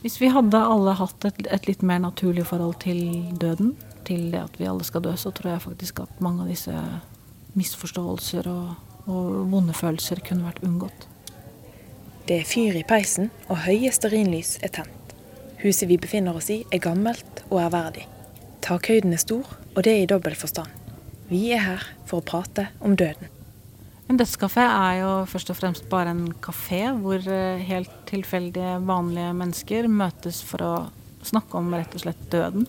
Hvis vi hadde alle hatt et, et, litt mer naturlig forhold til døden, til det at vi alle skal dø, så tror jeg faktisk at mange av disse misforståelser og, og vonde følelser kunne vært unngått. Det er fyr i peisen, og høye stearinlys er tent. Huset vi befinner oss i er gammelt og ærverdig. Takhøyden er stor, og det er i dobbel forstand. Vi er her for å prate om døden. En dødskafé er jo først og fremst bare en kafé hvor eh, helt tilfeldige, vanlige mennesker møtes for å snakke om rett og slett døden.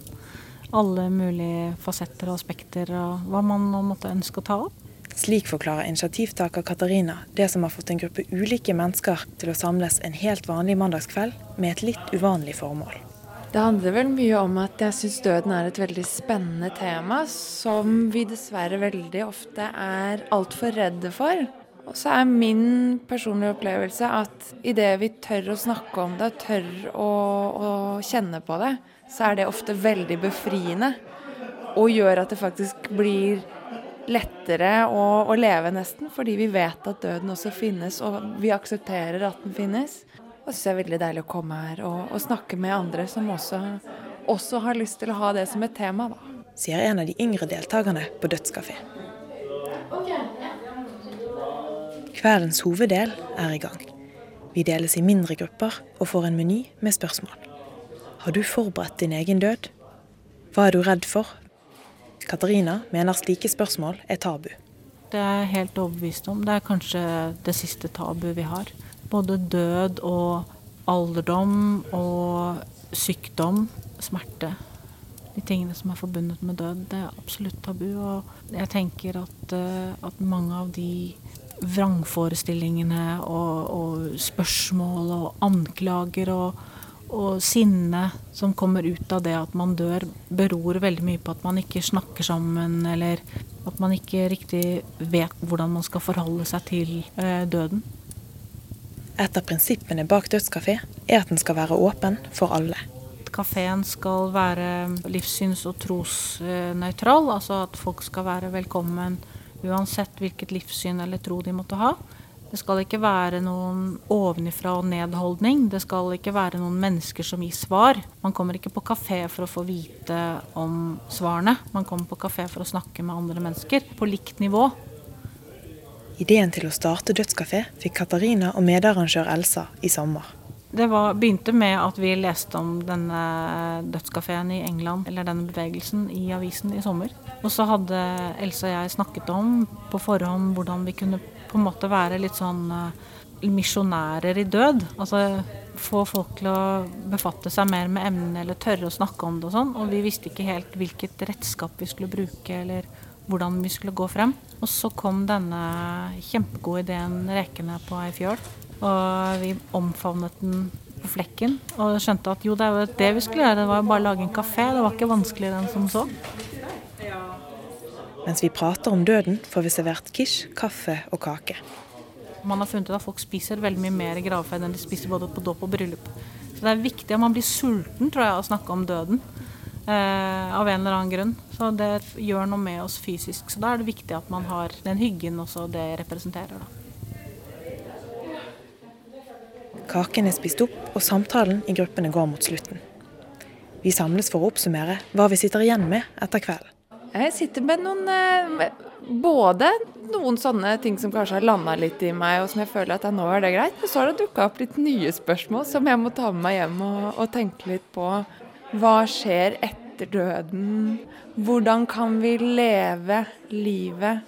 Alle mulige fasetter og aspekter og hva man nå måtte ønske å ta opp. Slik forklarer initiativtaker Katarina det som har fått en gruppe ulike mennesker til å samles en helt vanlig mandagskveld med et litt uvanlig formål. Det handler vel mye om at jeg syns døden er et veldig spennende tema som vi dessverre veldig ofte er altfor redde for. Og så er min personlige opplevelse at idet vi tør å snakke om det, tør å, å, kjenne på det, så er det ofte veldig befriende. Og gjør at det faktisk blir lettere å, å leve, nesten. Fordi vi vet at døden også finnes, og vi aksepterer at den finnes. Og det er veldig deilig å komme her og, og snakke med andre som også, også, har lyst til å ha det som et tema. Da. Sier en av de yngre deltakerne på Dødskafé. Kveldens hoveddel er i gang. Vi deles i mindre grupper og får en meny med spørsmål. Har du forberedt din egen død? Hva er du redd for? Katarina mener slike spørsmål er tabu. Det er jeg helt overbevist om. Det er kanskje det siste tabu vi har både død og alderdom og sykdom, smerte. De tingene som er forbundet med død, det er absolutt tabu. Og jeg tenker at, eh, at mange av de vrangforestillingene og, og spørsmål og anklager og, og sinne som kommer ut av det at man dør, beror veldig mye på at man ikke snakker sammen, eller at man ikke riktig vet hvordan man skal forholde seg til eh, døden. Et av prinsippene bak Dødskafé er at den skal være åpen for alle. Kafeen skal være livssyns- og trosnøytral, altså at folk skal være velkommen uansett hvilket livssyn eller tro de måtte ha. Det skal ikke være noen ovenifra og nedholdning. Det skal ikke være noen mennesker som gir svar. Man kommer ikke på kafé for å få vite om svarene. Man kommer på kafé for å snakke med andre mennesker på likt nivå. Ideen til å starte dødskafé fikk Katarina og medarrangør Elsa i sommer. Det var, begynte med at vi leste om denne dødskafeen i England, eller denne bevegelsen, i avisen i sommer. Og så hadde Elsa og jeg snakket om på forhånd hvordan vi kunne på en måte være litt sånn uh, misjonærer i død. Altså få folk til å befatte seg mer med emnet eller tørre å snakke om det og sånn. Og vi visste ikke helt hvilket redskap vi skulle bruke eller hvordan vi skulle gå frem. Og så kom denne kjempegode ideen rekende på ei fjøl. Og vi omfavnet den på flekken og skjønte at jo, det er jo det vi skulle gjøre. Det var jo bare å lage en kafé. Det var ikke vanskelig den som så. Mens vi prater om døden, får vi servert quiche, kaffe og kake. Man har funnet ut at folk spiser veldig mye mer gravferd enn de spiser både på dåp og bryllup. Så det er viktig at man blir sulten, tror jeg, å snakke om døden. Eh, av en eller annen grunn. Så det gjør noe med oss fysisk. Så da er det viktig at man har den hyggen også det representerer. da. Kaken er spist opp, og samtalen i gruppene går mot slutten. Vi samles for å oppsummere hva vi sitter igjen med etter kvelden. Jeg sitter med noen eh, Både noen sånne ting som kanskje har landa litt i meg, og som jeg føler at nå er det greit. Men så har det dukka opp litt nye spørsmål som jeg må ta med meg hjem og, og tenke litt på. Hva skjer etter døden? Hvordan kan vi leve livet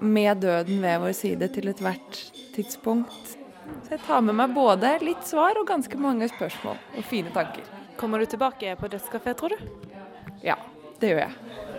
med døden ved vår side til ethvert tidspunkt? Så jeg tar med meg både litt svar og ganske mange spørsmål og fine tanker. Kommer du tilbake på dødskafé, tror du? Ja, det gjør jeg.